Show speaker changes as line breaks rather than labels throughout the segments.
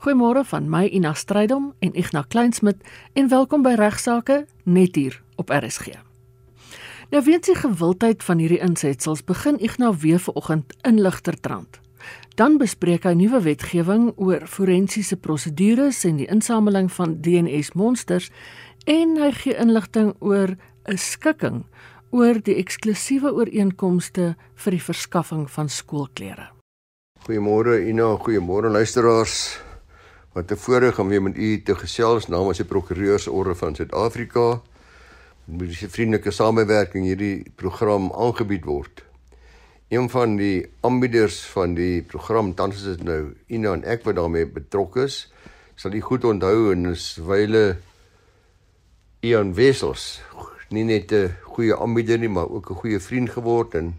Goeiemôre van my Ina Strydom en Ignas Kleinsmid en welkom by Regsake net hier op RSG. Nou weet jy gewildheid van hierdie insetsels begin Ignas weer vanoggend in ligtertrand. Dan bespreek hy nuwe wetgewing oor forensiese prosedures en die insameling van DNS monsters en hy gee inligting oor 'n skikking oor die eksklusiewe ooreenkomste vir die verskaffing van skoolklere.
Goeiemôre Ina, goeiemôre luisteraars. Wat te voorreg om weer met u te gesels namens die Prokureursorde van Suid-Afrika. Met die vriendelike samewerking hierdie program aangebied word. Een van die aanbieders van die program tans is dit nou Ina en ek wat daarmee betrokke is. Sal u goed onthou en is wyle Ian Wessels nie net 'n goeie aanbieder nie, maar ook 'n goeie vriend geword en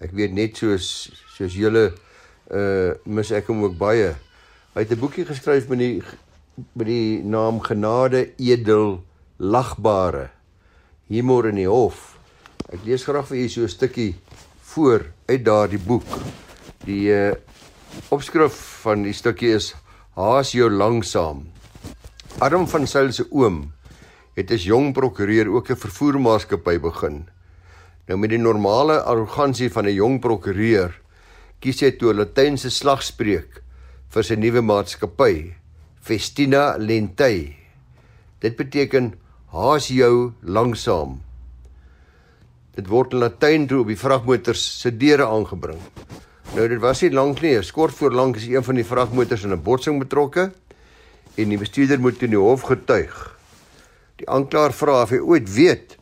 ek weet net soos soos julle uh mis ek hom ook baie. Hy het 'n boekie geskryf met die met die naam Genade edel lagbare humor in die hof. Ek lees graag vir u so 'n stukkie voor uit daardie boek. Die uh opskrif van die stukkie is Haas jou langsaam. Arm van Sail se oom het as jong prokureur ook 'n vervoermaatskappy begin. Nou met die normale arrogansie van 'n jong prokureur kies hy toe 'n Latynse slagspreuk vir sy nuwe maatskappy, Festina Lentei. Dit beteken haas jou langsaam. Dit word in Latyn toe op die vragmotors se deure aangebring. Nou dit was nie lank nie, skort voor lank is een van die vragmotors in 'n botsing betrokke en die bestuurder moet in die hof getuig. Die aanklaer vra of hy ooit weet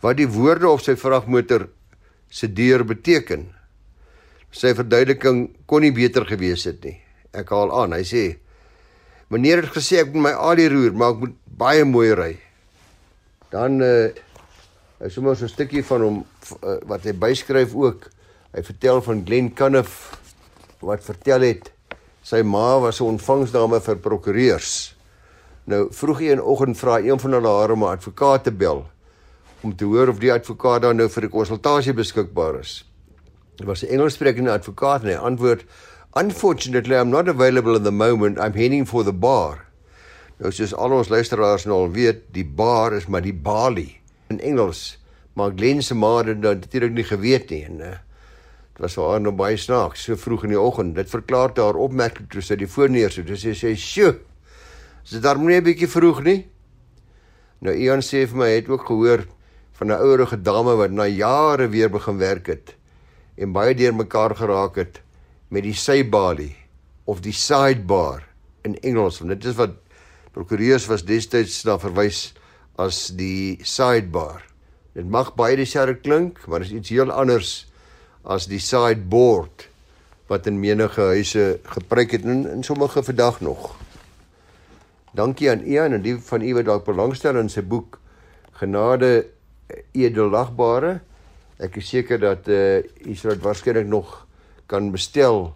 wat die woorde op sy vragmotor se deur beteken. Sy verduideliking kon nie beter gewees het nie. Ek haal aan. Hy sê: "Meneer het gesê ek moet my alie roer, maar ek moet baie mooi ry." Dan uh hy sommer so 'n stukkie van hom uh, wat hy byskryf ook. Hy vertel van Glen Cuniff wat vertel het sy ma was 'n ontvangsdame vir prokureurs. Nou vroeg een oggend vra een van hulle haar om 'n advokaat te bel om te hoor of die advokaat dan nou vir 'n konsultasie beskikbaar is. Dit was 'n Engelssprekende advokaat en hy antwoord: "Unfortunately, I'm not available at the moment. I'm heading for the bar." Nou soos al ons luisteraars nou al weet, die bar is maar die balie in Engels. Maar Glen se ma het dit natuurlik nie geweet nie en uh, dit was vir haar nou baie snaaks so vroeg in die oggend. Dit verklaar haar opmerking toe sy die so. Dis sy sê: "Sjoe, Is dit daarom nie 'n bietjie vroeg nie? Nou Ian sê vir my het ook gehoor van 'n ouerige dame wat na jare weer begin werk het en baie deurmekaar geraak het met die sybalie of die sidebar in Engels want dit is wat prokureurs was destyds na verwys as die sidebar. Dit mag baie dieselfde klink, maar dit is iets heel anders as die sideboard wat in menige huise gebruik het en in sommige vandag nog. Dankie aan Ian en die van u wat dalk belangstel in sy boek Genade edelagbare. Ek is seker dat eh uh, u sal dit waarskynlik nog kan bestel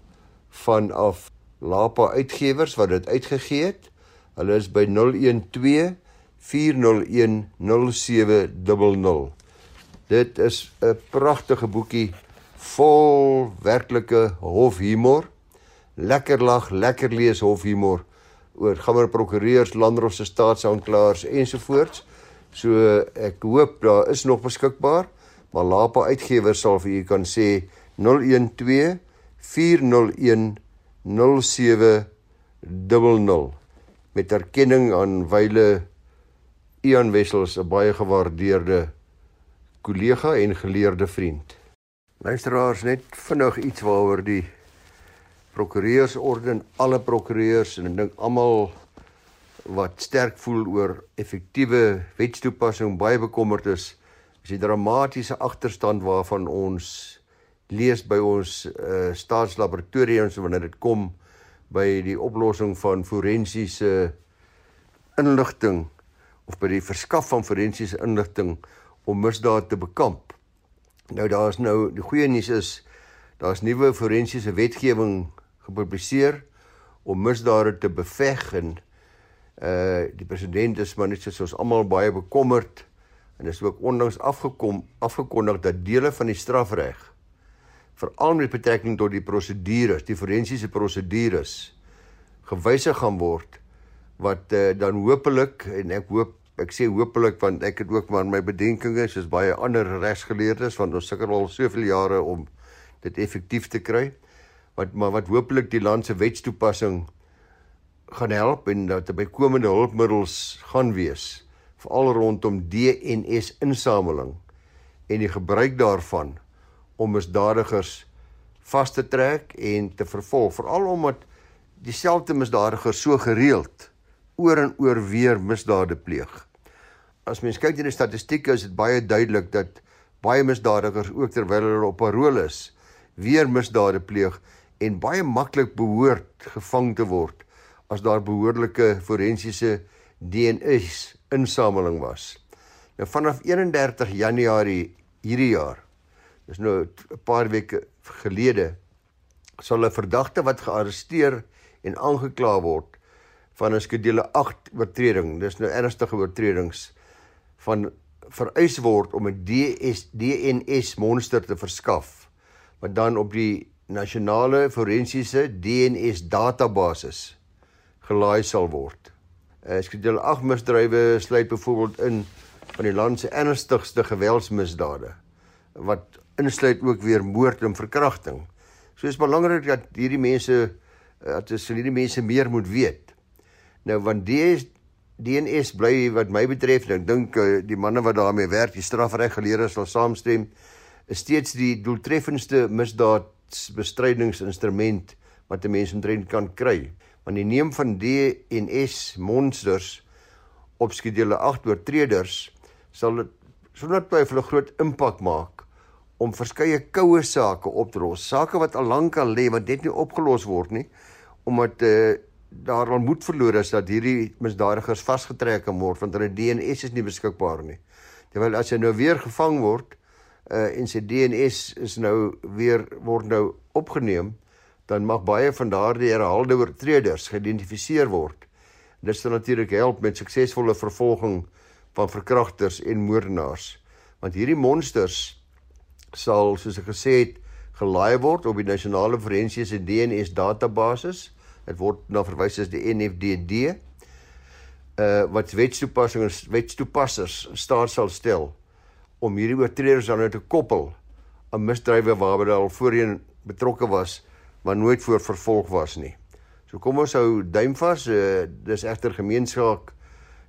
vanaf Lapa Uitgewers wat dit uitgegee het. Hulle is by 012 401 0700. Dit is 'n pragtige boekie vol werklike hofhumor. Lekker lag, lekker lees hofhumor oor gammer prokureurs, landrofse staatsaanklaers ensovoorts. So ek hoop daar is nog beskikbaar, maar Lapa uitgewers sal vir u kan sê 012 401 0700 met erkenning aan wyle Ian Wessels 'n baie gewaardeerde kollega en geleerde vriend. Luisteraars net vinnig iets waaroor die prokureursorde en alle prokureurs en ek dink almal wat sterk voel oor effektiewe wetstoepassing baie bekommerd is is die dramatiese agterstand waarvan ons lees by ons uh, staatslaboratoriums wanneer dit kom by die oplossing van forensiese inligting of by die verskaf van forensiese inligting om misdaad te bekamp. Nou daar's nou die goeie nuus is daar's nuwe forensiese wetgewing gepubliseer om misdade te beveg en uh die president is maar net soos ons almal baie bekommerd en is ook onlangs afgekom afgekondig dat dele van die strafreg veral met betrekking tot die prosedures, die forensiese prosedures gewysig gaan word wat uh, dan hopelik en ek hoop ek sê hopelik want ek het ook maar my bedenkinge soos baie ander regsgeleerdes want ons sukkel al soveel jare om dit effektief te kry wat maar wat hopelik die land se wetstoepassing gaan help en dat daar bykomende hulpmiddels gaan wees veral rondom DNS insameling en die gebruik daarvan om misdadigers vas te trek en te vervolg veral omdat dieselfde misdadigers so gereeld oor en oor weer misdade pleeg as mens kyk na die statistieke is dit baie duidelik dat baie misdadigers ook terwyl hulle op parol is weer misdade pleeg en baie maklik behoort gevang te word as daar behoorlike forensiese DNA's insameling was. Nou vanaf 31 Januarie hierdie jaar, dis nou 'n paar weke gelede, sal 'n verdagte wat gearresteer en aangekla word van 'n skedule 8 oortreding, dis nou ernstige oortredings van vereis word om 'n DS DNS monster te verskaf wat dan op die nasionale forensiese DNS database gelaai sal word. Uh, skedule 8 misdrywe sluit byvoorbeeld in van die land se ernstigste geweldsmisdade wat insluit ook weer moord en verkrachting. So is belangrik dat hierdie mense eh, dat as hierdie mense meer moet weet. Nou want DS DNS bly wat my betref, ek dink uh, die manne wat daarmee werk, die strafreggeleerders sal saamstem, is steeds die doeltreffendste misdaadbestrydingsinstrument wat 'n mens omtrent kan kry. Want die neem van DNS monsters op skedule 8 oortreders sal dit sonder twyfel 'n groot impak maak om verskeie koue sake op te los, sake wat al lank al lê wat net nie opgelos word nie, omdat uh, daar al moed verloor is dat hierdie misdadigers vasgetrek kan word want hulle DNS is nie beskikbaar nie. Terwyl as hy nou weer gevang word uh en sy DNS is nou weer word nou opgeneem, dan mag baie van daardie herhaalde oortreders geïdentifiseer word. Dit sal natuurlik help met suksesvolle vervolging van verkragters en moordenaars. Want hierdie monsters sal soos ek gesê het gelaai word op die nasionale forensiese DNS database Dit word na verwys as die NFDD uh wat wetstoepassings wetstoepassers staat sal stel om hierdie oortreders dan nou te koppel aan misdrywe waarby hulle al voorheen betrokke was maar nooit voor vervolg was nie. So kom ons hou duim vas. Uh, dis egter gemeenskap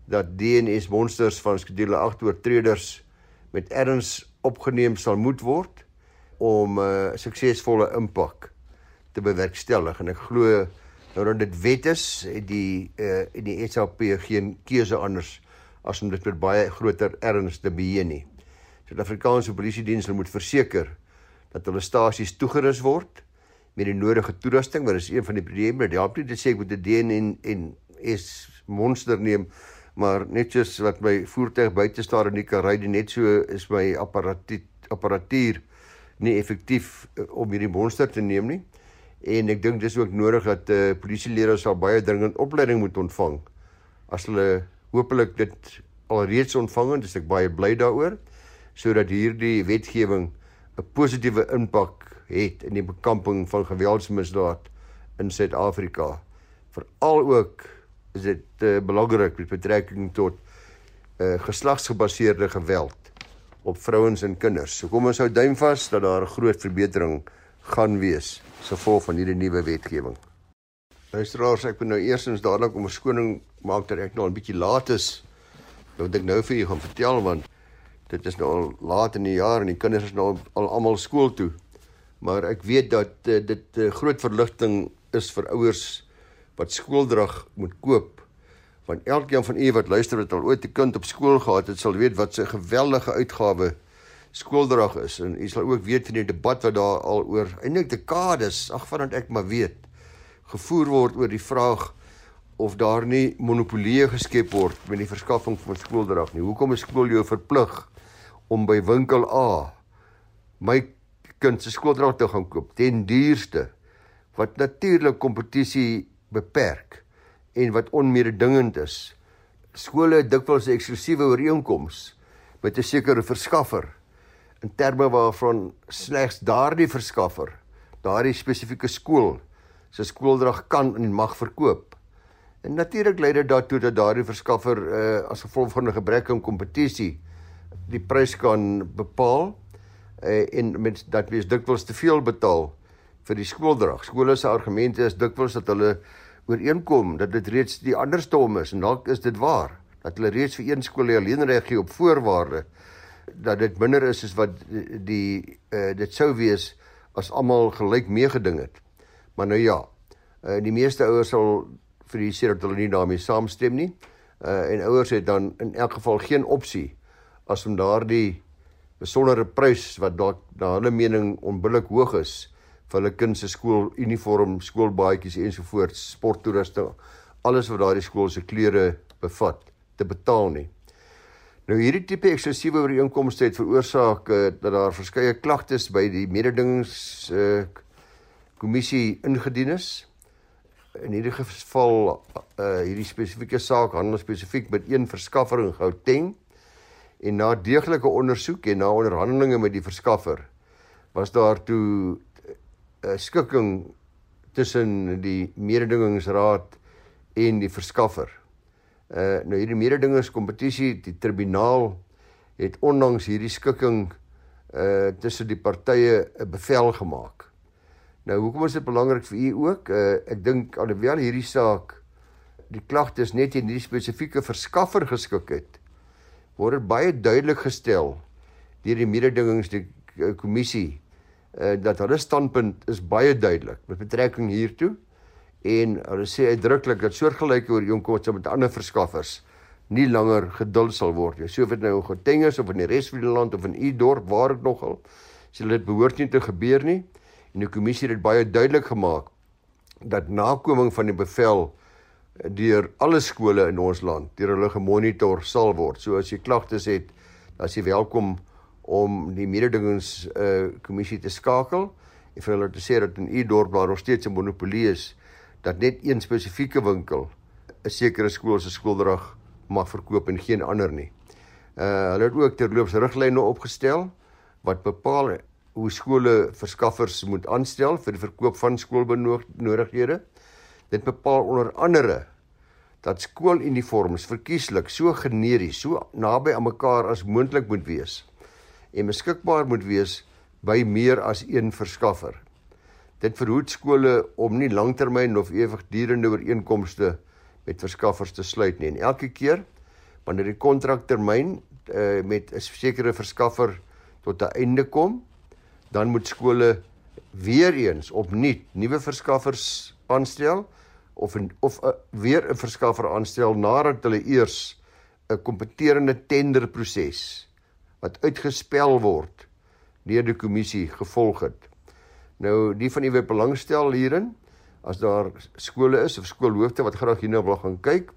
dat DNS monsters van skedule 8 oortreders met erns opgeneem sal moet word om 'n uh, suksesvolle impak te bewerkstellig en ek glo Nou dat dit wet is, het die uh die SAP geen keuse anders as om dit met baie groter erns te beheer nie. Suid-Afrikaanse Polisie Diens moet verseker dat hulle stasies toegerus word met die nodige toerusting, want dit is een van die probleme. Dit help nie te sê ek moet 'n DN en en is monster neem, maar net soos wat my voertuig buite staan en nie kan ry nie, net so is my apparatuur apparatuur nie effektief uh, om hierdie monster te neem nie. En ek dink dis ook nodig dat eh uh, polisieleerders sal baie dringend opleiding moet ontvang. As hulle hopelik dit alreeds ontvang en dis ek baie bly daaroor sodat hierdie wetgewing 'n positiewe impak het in die bekamping van geweldsmisdaad in Suid-Afrika. Veral ook is dit uh, belangrik met betrekking tot uh, geslagsgebaseerde geweld op vrouens en kinders. So kom ons hou duim vas dat daar 'n groot verbetering gaan wees se gevolg van hierdie nuwe wetgewing. Luisteraars, ek moet nou eersins dadelik om 'n skoning maak dat ek nou 'n bietjie laat is. Nou dink nou vir julle gaan vertel want dit is nou al laat in die jaar en die kinders is nou al almal skool toe. Maar ek weet dat uh, dit 'n uh, groot verligting is vir ouers wat skooldrag moet koop. Want elkeen van u wat luister wat al ooit 'n kind op skool gehad het, sal weet wat 'n geweldige uitgawe skooldrag is en u sal ook weet van die debat wat daar al oor eintlik dekades, ag vandat ek maar weet, gevoer word oor die vraag of daar nie monopolie geskep word met die verskaffing van skooldrag nie. Hoekom is skool jou verplig om by winkel A my kind se skooldrag te gaan koop ten duurste wat natuurlik kompetisie beperk en wat onmededingend is. Skole het dikwels eksklusiewe ooreenkoms met 'n sekere verskaffer in terme waarvan slegs daardie verskaffer daardie spesifieke skool se skooldrag kan en mag verkoop. En natuurlik lei dit daartoe dat daardie verskaffer uh, as gevolg van 'n gebrek aan kompetisie die prys kan bepaal uh, en met dat wees dikwels te veel betaal vir die skooldrag. Skole se argumente is dikwels dat hulle ooreenkom dat dit reeds die andersom is en dalk is dit waar dat hulle reeds vir een skool alleen reg gee op voorwaarde dat dit minder is as wat die uh, dit sou wees as almal gelyk meegeding het. Maar nou ja, uh, die meeste ouers sal vir die sê dat hulle nie daarmee saamstem nie. Uh en ouers het dan in elk geval geen opsie as om daardie besondere prys wat dalk na hulle mening onbillik hoog is vir hulle kind se skooluniform, skoolbaadjies ensovoorts, sporttoerusting, alles wat daardie skool se klere bevat, te betaal nie. Nou hierdie tipe eksklusiewe ooreenkomste het veroorsaak uh, dat daar verskeie klagtes by die mededingings uh kommissie ingedien is in hierdie geval uh hierdie spesifieke saak handel spesifiek met een verskaffer in Gauteng en na deeglike ondersoek en na onderhandelinge met die verskaffer was daar toe 'n uh, skikking tussen die mededingingsraad en die verskaffer. Uh nou hierdie mededingingskompetisie, die tribunaal het ondanks hierdie skikking uh tussen die partye 'n bevel gemaak Nou hoekom is dit belangrik vir u ook? Uh, ek dink alhoewel hierdie saak die klagtes net in hierdie spesifieke verskaffer geskik het, word dit baie duidelik gestel deur die mededingings die kommissie uh, dat hulle standpunt is baie duidelik met betrekking hiertoe en hulle sê uitdruklik dat soortgelyke ooreenkomste met ander verskaffers nie langer geduld sal word nie. So of dit nou in Gauteng is of in die res van die land of in u dorp waar dit nogal, sê dit behoort nie te gebeur nie en die kommissie het baie duidelik gemaak dat nakoming van die bevel deur alle skole in ons land deur hulle gemonitor sal word. So as jy klagtes het, as jy welkom om die mededingings uh kommissie te skakel en vir hulle te sê dat in u dorp daar nog steeds 'n monopolie is dat net een spesifieke winkel 'n sekere skool se skooldrag mag verkoop en geen ander nie. Uh hulle het ook terloops riglyne opgestel wat bepaal hoe skole verskaffers moet aanstel vir die verkoop van skoolbenodigdhede. Dit bepaal onder andere dat skooluniforms verkieslik so generies, so naby aan mekaar as moontlik moet wees en beskikbaar moet wees by meer as een verskaffer. Dit verhoed skole om nie langtermyn of ewigdurende ooreenkomste met verskaffers te sluit nie. En elke keer wanneer die kontraktermyn uh, met 'n sekere verskaffer tot 'n einde kom, dan moet skole weer eens opnuut nuwe verskaffers aanstel of en, of a, weer 'n verskaffer aanstel nadat hulle eers 'n kompeterende tenderproses wat uitgespel word deur die kommissie gevolg het. Nou die van u wat belangstel hierin, as daar skole is of skoolhoofde wat graag hierna wil gaan kyk,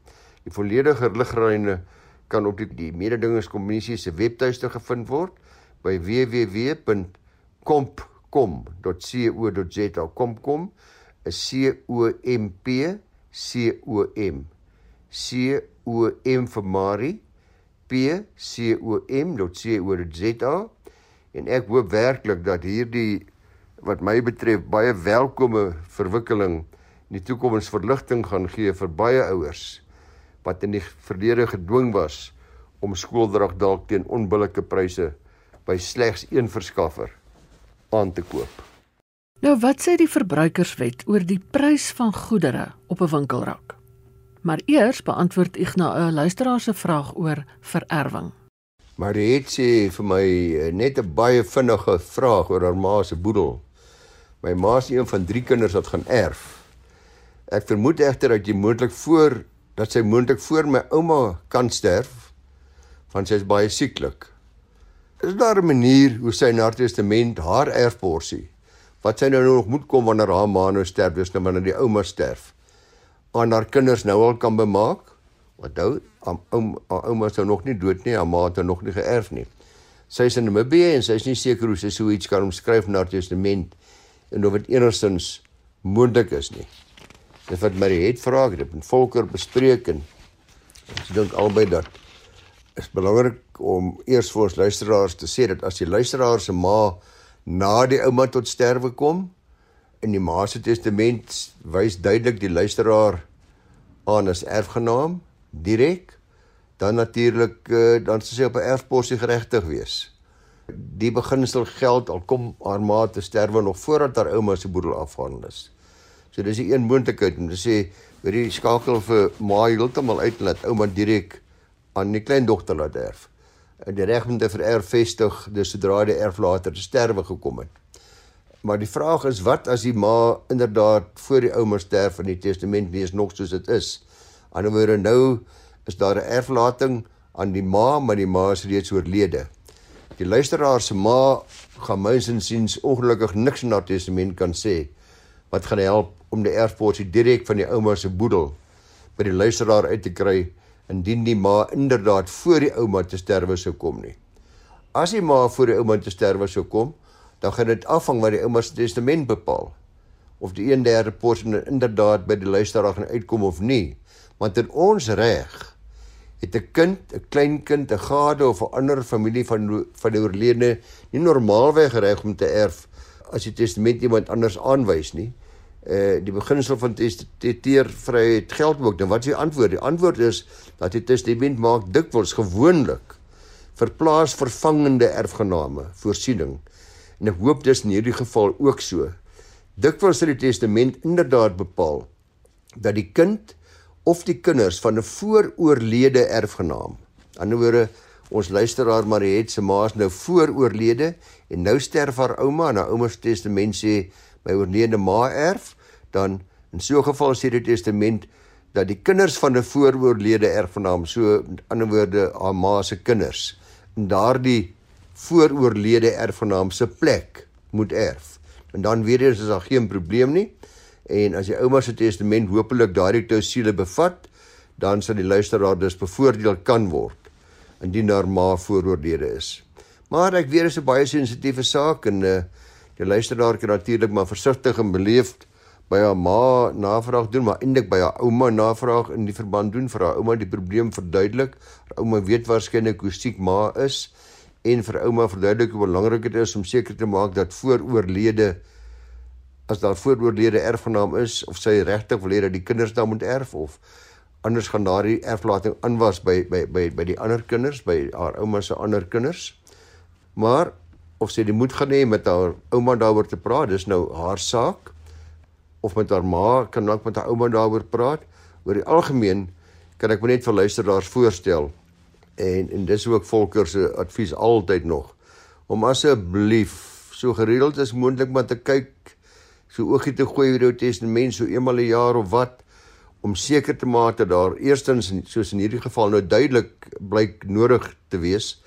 die volledige liglyne kan op die, die mededingingskommissie se webtuiste gevind word by www kompkom.co.za kompkom is c o m p c o m c o m vir Marie p c o m.co.za en ek hoop werklik dat hierdie wat my betref baie welkome verwikkeling in die toekoms verligting gaan gee vir baie ouers wat in die verlede gedwing was om skooldrag dalk teen onbillike pryse by slegs een verskaffer aan te koop.
Nou wat sê die verbruikerswet oor die prys van goedere op 'n winkelrak? Maar eers beantwoord na 'n luisteraar se vraag oor vererwing.
Maar dit sê vir my eh, net 'n baie vinnige vraag oor haar ma se boedel. My ma is een van 3 kinders wat gaan erf. Ek vermoed egter dat jy moontlik voor dat sy moontlik voor my ouma kan sterf want sy is baie sieklik. Is daar 'n manier hoe sy in haar testament haar erfborsie wat sy nou nog moet kom wanneer haar ma nou sterf, dis nou wanneer die ouma sterf, aan haar kinders nou al kan bemaak? Wat nou, haar ouma is nou nog nie dood nie, haar ma het nog nie geërf nie. Sy is in Namibië en sy is nie seker hoe sy so iets kan omskryf in haar testament en of dit enigstens moontlik is nie. Dit wat Marie het vra, ek het met Volker bespreek en ek dink albei dat is belangrik om eers vir ons luisteraars te sê dat as die luisteraar se ma na die ouma tot sterwe kom in die ma se testament wys duidelik die luisteraar aan as erfgenaam direk, dan natuurlik uh, dan sou sy op 'n erfposie geregtig wees. Die beginsel geld al kom haar ma te sterwe nog voordat haar ouma se boedel afhandel is. So dis 'n een moontlikheid om te sê, weet jy, skakel vir ma heeltemal uit laat ouma direk aan die kleindogter laat erf. En die reg om te vererf vestig dis sodra die erf later te sterwe gekom het. Maar die vraag is wat as die ma inderdaad voor die ouma sterf en die testament is nog soos dit is. Anderswoorde nou is daar 'n erflating aan die ma, maar die ma is reeds oorlede. Die luisteraar se ma gaan mynsins siens ongelukkig niks in haar testament kan sê wat gaan help om die erfporsie direk van die ouma se boedel by die luisteraar uit te kry indien die ma inderdaad voor die ouma te sterwe sou kom nie. As die ma voor die ouma te sterwe sou kom, dan gaan dit afhang wat die ouma se testament bepaal of die 1/3 porsie inderdaad by die luisteraar gaan uitkom of nie. Want in ons reg het 'n kind, 'n kleinkind, 'n gade of 'n ander familie van van die oorledene nie normaalweg reg om te erf as die testament iemand anders aanwys nie. Uh die beginsel van testateer vryheid geld ook. Dan wat is die antwoord? Die antwoord is dat die testament maak dikwels gewoonlik vir plaasvervangende erfgename voorsiening En ek hoop dis in hierdie geval ook so. Dikwels sal die testament inderdaad bepaal dat die kind of die kinders van 'n vooroorlede erfgenaam. Aan die ander woorde, ons luisteraar Mariet se ma is nou vooroorlede en nou sterf haar ouma en haar ouma se testament sê my oorlede ma erf, dan in so 'n geval sê die testament dat die kinders van 'n vooroorlede erfgenaam, so aan die ander woorde haar ma se kinders, in daardie vooroorlede erfgenaam se plek moet erf. En dan weer eens is daar geen probleem nie. En as die ouma se testament hopelik daardie klousule bevat, dan sal die luisteraar dus bevoordeel kan word indien daar ma vooroorlede is. Maar ek weet dit is 'n baie sensitiewe saak en uh, die luisteraar kan natuurlik maar versigtig en beleefd by haar ma navraag doen, maar eintlik by haar ouma navraag in die verband doen vir haar ouma die probleem verduidelik. Haar ouma weet waarskynlik hoe siek ma is en vir ouma verduidelik hoe belangrik dit is om seker te maak dat vooroorlede as daar vooroorlede erfgenaam is of sy regtig wil hê dat die kinders dan moet erf of anders gaan daardie erflating aanwas by by by by die ander kinders by haar ouma se ander kinders. Maar of sy die moed gaan hê met haar ouma daaroor te praat dis nou haar saak. Of met haar ma kan ook met haar ouma daaroor praat. Oor die algemeen kan ek net vir luisteraars voorstel en en dis ook Volker se advies altyd nog om asseblief so gereeld as moontlik maar te kyk so oogie te gooi oor jou testament so eenmal 'n jaar of wat om seker te maak dat daar eerstens soos in hierdie geval nou duidelik blyk nodig te wees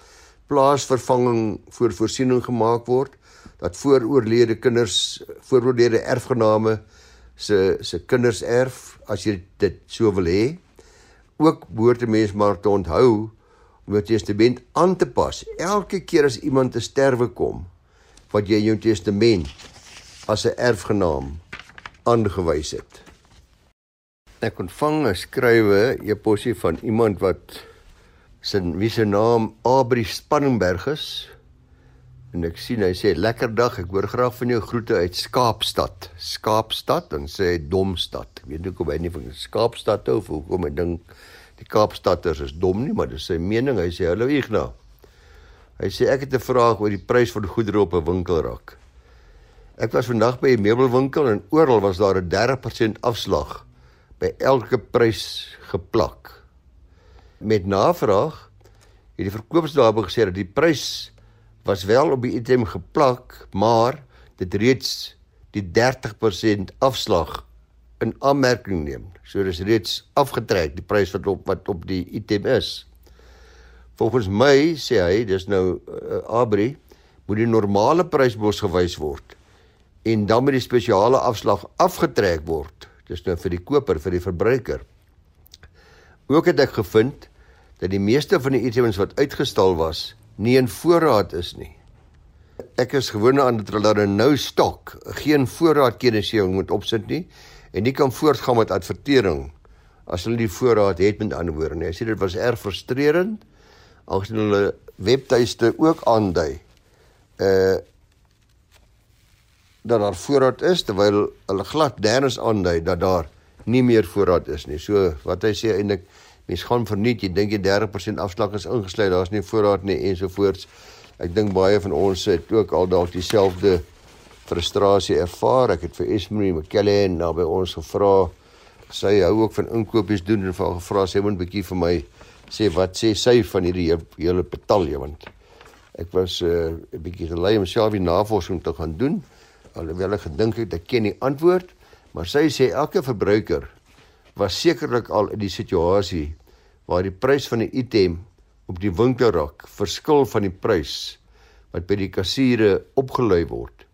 plaasvervanging voor voorsiening gemaak word dat vooroorlede kinders vooroorlede erfgename se se kinders erf as jy dit so wil hê. Ook behoort 'n mens maar te onthou om jou testament aan te pas. Elke keer as iemand te sterwe kom, wat jy jou testament as 'n erfgenaam aangewys het. Ek ontvang 'n skrywe e-posie van iemand wat sin wie se naam Abri Spanningberg is. En ek sien hy sê lekker dag, ek hoor graag van jou groete uit Skaapstad. Skaapstad en sê Domstad. Ek weet nie hoe kom hy nie van Skaapstad toe of hoekom ek dink die Kaapstaders is dom nie, maar dis sy mening. Hy sê hallo Ignas. Hy sê ek het 'n vraag oor die prys van goedere op 'n winkelrak. Ek was vandag by 'n meubelwinkel en oral was daar 'n 30% afslag by elke prys geplak. Met navraag het die verkoopsdae gesê dat die prys was wel op die item geplak, maar dit reeds die 30% afslag in aanmerking neem. So dis reeds afgetrek die prys wat op wat op die item is. Volgens my sê hy dis nou uh, Abri moet die normale prys mos gewys word en dan met die spesiale afslag afgetrek word. Dis nou vir die koper, vir die verbruiker. Ook het ek gevind dat die meeste van die items wat uitgestal was, nie in voorraad is nie. Ek is gewoond aan dat hulle nou stok, geen voorraadkennisgewing moet opsit nie en nie kan voortgaan met advertering as hulle die voorraad het met ander woorde nie. Hy sê dit was erg frustrerend aangesien hulle webtuiste ook aandui uh dat daar voorraad is terwyl hulle glad nêrens aandui dat daar nie meer voorraad is nie. So wat hy sê eintlik mens gaan verniet, jy dink jy 30% afslag is ingesluit, daar's nie voorraad nie ensovoorts. Ek dink baie van ons het ook al dalk dieselfde frustrasie ervaar. Ek het vir Esmery McKellen nou by ons gevra. Sy hou ook van inkopies doen en vir gevra sy moet 'n bietjie vir my sê wat sê sy van hierdie hele betalje want ek was 'n uh, bietjie gelei om self die navorsing te gaan doen alhoewel ek gedink het ek ken die antwoord maar sy sê elke verbruiker was sekerlik al in die situasie waar die prys van 'n item op die winkelrak verskil van die prys wat by die kassiere opgelui word.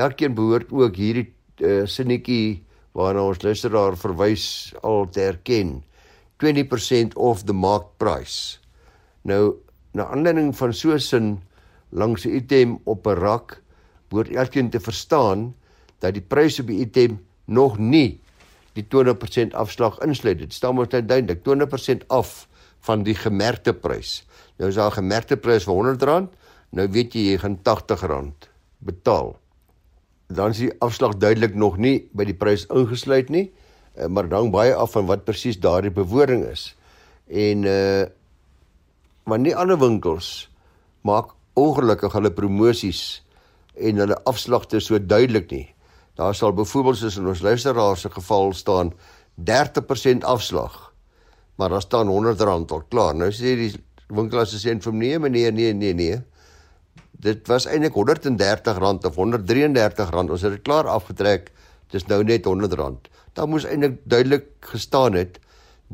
Elkeen behoort ook hierdie uh, sinnetjie waarna ons luisteraar verwys al te erken. 20% of the mark price. Nou na aanleiding van so 'n sin langs 'n item op 'n rak behoort elkeen te verstaan dat die prys op die item nog nie die 20% afslag insluit. Dit staan mos net duidelik 20% af van die gemerkte prys. Nou is daar 'n gemerkte prys van R100, nou weet jy jy gaan R80 betaal. Dan is die afslag duidelik nog nie by die prys ingesluit nie, eh, maar dan baie af van wat presies daardie bewoording is. En uh maar nie ander winkels maak ongelukkig hulle promosies en hulle afslagte so duidelik nie. Daar sal byvoorbeeld soos in ons luisteraars se geval staan 30% afslag. Maar daar staan R100 al klaar. Nou sê die winkelassistent vir nee meneer nee nee nee. Dit was eintlik R130 of R133. Ons het dit klaar afgetrek. Dis nou net R100. Daar moes eintlik duidelik gestaan het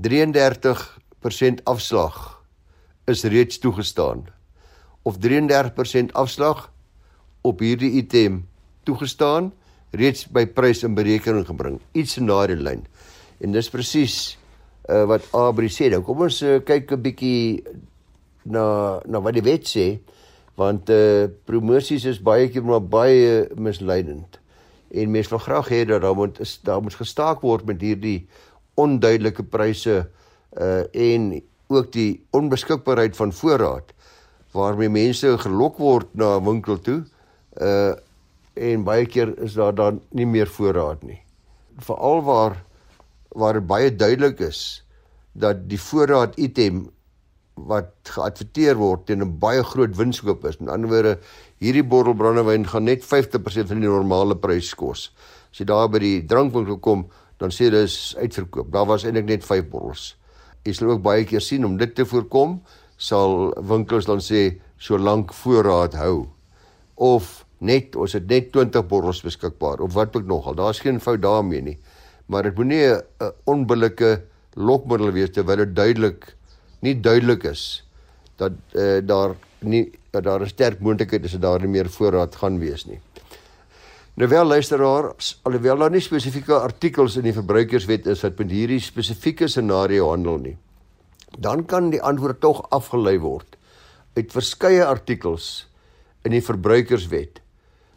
33% afslag is reeds toegestaan. Of 33% afslag op hierdie item toegestaan reeds by prys in berekening gebring. Iets in daardie lyn. En dis presies uh, wat Abri sê. Nou kom ons uh, kyk 'n bietjie na na wat die wet sê want uh promosies is baie keer maar baie misleidend. En mense wil graag hê dat daar moet daar moet gestaak word met hierdie onduidelike pryse uh en ook die onbeskikbaarheid van voorraad waarmee mense gelok word na 'n winkel toe uh en baie keer is daar dan nie meer voorraad nie. Veral waar waar baie duidelik is dat die voorraad item wat geadverteer word teen 'n baie groot winskoop is. Met ander woorde, hierdie bottel brandewyn gaan net 50% van die normale prys kos. As jy daar by die drankwinkel kom, dan sê dit is uitverkoop. Daar was eintlik net 5 bottels. Jy sal ook baie keer sien om dit te voorkom, sal winkels dan sê solank voorraad hou of net ons het net 20 bottels beskikbaar of wat ook nog al. Daar's geen fout daarmee nie. Maar dit moenie 'n onbillike lokmiddel wees terwyl dit duidelik nie duidelik is dat uh, daar nie dat daar 'n sterk moontlikheid is dat daar nie meer voorraad gaan wees nie. Nou wel luisteraar, alhoewel daar nie spesifieke artikels in die verbruikerswet is wat met hierdie spesifieke scenario handel nie, dan kan die antwoord tog afgelei word uit verskeie artikels in die verbruikerswet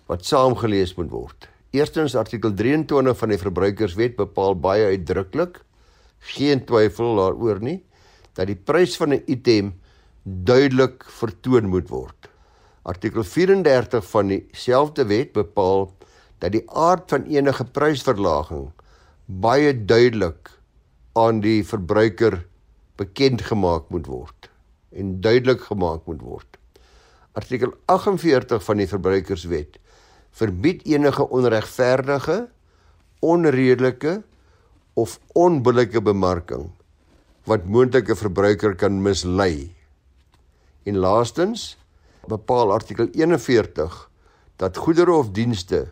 wat saamgelees moet word. Eerstens artikel 23 van die verbruikerswet bepaal baie uitdruklik geen twyfel daaroor nie dat die prys van 'n item duidelik vertoon moet word. Artikel 34 van dieselfde wet bepaal dat die aard van enige prysverlaging baie duidelik aan die verbruiker bekend gemaak moet word en duidelik gemaak moet word. Artikel 48 van die verbruikerswet verbied enige onregverdige, onredelike of onbillike bemarking wat moontlike verbruiker kan mislei. En laastens bepaal artikel 41 dat goedere of dienste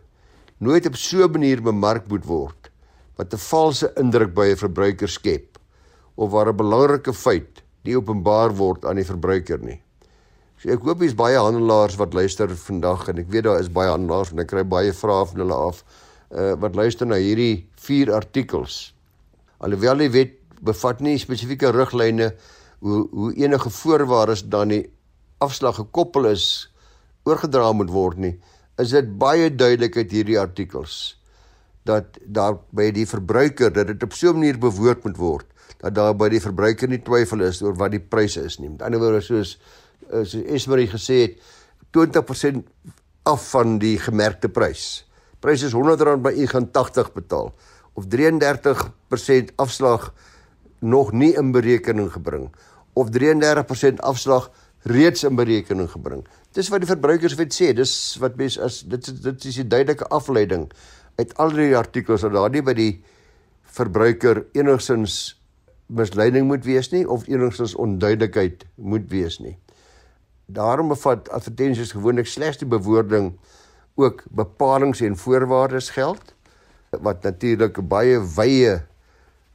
nooit op so 'n manier bemark moet word wat 'n valse indruk by 'n verbruiker skep of waar 'n belangrike feit nie openbaar word aan die verbruiker nie. So ek hoop hier's baie handelaars wat luister vandag en ek weet daar is baie handelaars en ek kry baie vrae van hulle af uh wat luister na hierdie vier artikels. Alhoewel die wet bevat nie spesifieke riglyne hoe hoe enige voorwaardes dan die afslag gekoppel is oorgedra moet word nie, is dit baie duidelik uit hierdie artikels dat daar by die verbruiker dat dit op so 'n manier bewoord moet word dat daar by die verbruiker nie twyfel is oor wat die pryse is nie. Met ander woorde soos Eh, so Esmery gesê het 20% af van die gemerkte prys. Prys is R100 by u gaan 80 betaal of 33% afslag nog nie in berekening gebring of 33% afslag reeds in berekening gebring. Dis wat die verbruikerswet sê. Dis wat mens as dit dit is 'n duidelike afleiding uit al die artikels dat daar nie by die verbruiker enigsins misleiding moet wees nie of enigsins onduidelikheid moet wees nie. Daarom bevat advertensies gewoonlik slegs die bewoording ook bepalinge en voorwaardes geld wat natuurlik baie wye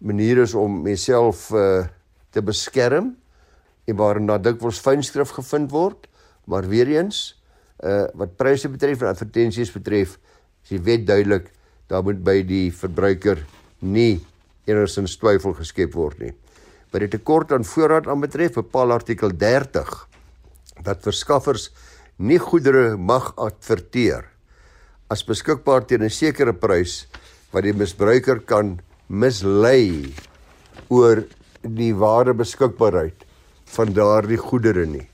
manier is om myself uh, te beskerm en waarin daar dikwels fynskrif gevind word, maar weer eens uh wat pryse betref en advertensies betref, is die wet duidelik, daar moet by die verbruiker nie enigsins twyfel geskep word nie. By die tekort aan voorraad aanbetref bepaal artikel 30 dat verskaffers nie goedere mag adverteer as beskikbaar teen 'n sekere prys wat die misbruiker kan mislei oor die ware beskikbaarheid van daardie goedere nie.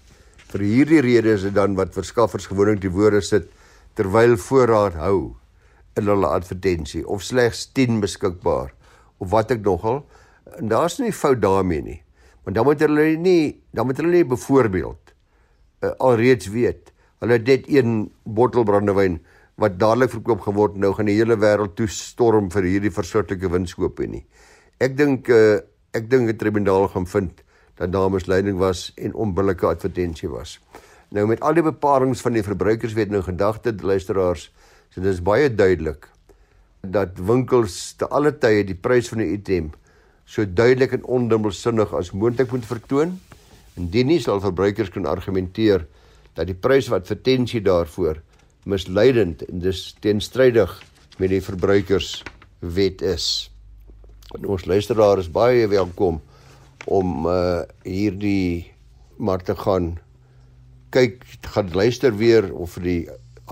Vir hierdie rede is dit dan wat verskaffers gewoonlik die woorde sit terwyl voorraad hou in hulle advertensie of slegs 10 beskikbaar of wat ek nogal en daar's nie fout daarmee nie. Want dan moet hulle nie dan moet hulle nie byvoorbeeld uh, alreeds weet hulle het net een bottel brandewyn wat dadelik verkoop geword nou gaan die hele wêreld toe storm vir hierdie versortelike winskoope nie. Ek dink uh, ek dink 'n tribunaal gaan vind dat daar misleiding was en onbillike advertensie was. Nou met al die bepalinge van die verbruikerswet nou gedagte luisteraars, so dis baie duidelik dat winkels te alle tye die prys van 'n item so duidelik en ondubbelsinnig as moontlik moet vertoon. Indien nie sal verbruikers kan argumenteer dat die prys wat advertensie daarvoor misleidend en dus teenstrydig met die verbruikerswet is. En ons luisteraars is baie welkom om uh hierdie maar te gaan kyk, gaan luister weer of vir die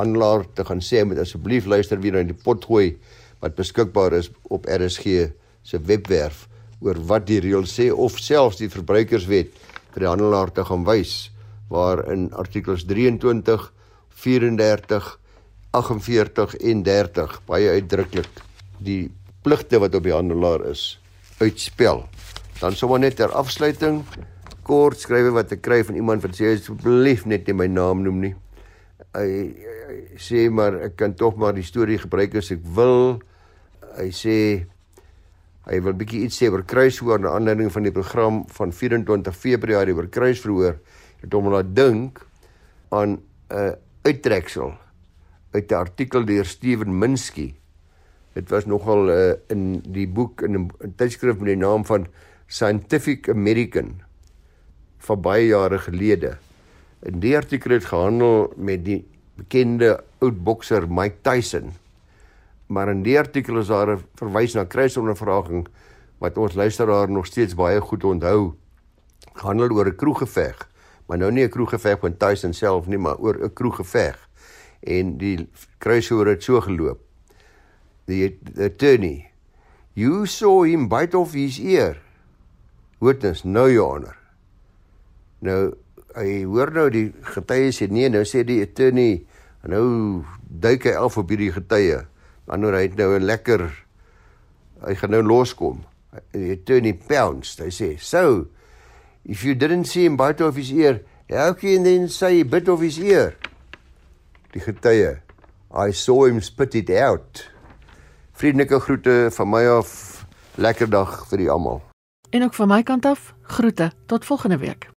aanlaer te gaan sê met asseblief luister weer na die pot gooi wat beskikbaar is op RSG se webwerf oor wat die reël sê of selfs die verbruikerswet vir die handelaar te gaan wys waar in artikels 23, 34, 48 en 30 baie uitdruklik die pligte wat op die handelaar is uitspel. Dan sommer net ter afsluiting kort skrywe wat ek kry van iemand wat sê asseblief net nie my naam noem nie. Hy, hy sê maar ek kan tog maar die storie gebruik as ek wil. Hy sê hy wil bietjie iets sê oor kruishoor na aanleiding van die program van 24 Februarie oor kruisverhoor. Het hom laat dink aan 'n uh, uittreksel uit 'n artikel deur Steven Minsky. Dit was nogal uh, in die boek in 'n tydskrif met die naam van Scientific American van baie jare gelede. In die artikel het gehandel met die bekende oud bokser Mike Tyson. Maar in die artikel is daar 'n verwys na kruisondervraging wat ons luisteraar nog steeds baie goed onthou. Gehandel oor 'n kroeggeveg, maar nou nie 'n kroeggeveg van Tyson self nie, maar oor 'n kroeggeveg. En die kruishoor het so geloop. The attorney, you saw him bite off his ear. Witness, no your honor. Nou hy hoor nou die getuie sê nee, nou sê die attorney, nou duik hy af op hierdie getuie. Wanneer hy nou 'n lekker hy gaan nou loskom. Die attorney pounced. Hy sê, "So, if you didn't see him bite off his ear, how can then say he bit off his ear?" Die getuie, "I saw him spit it out." Vriendelike groete van my af. Lekker dag vir die almal.
En ook van my kant af, groete tot volgende week.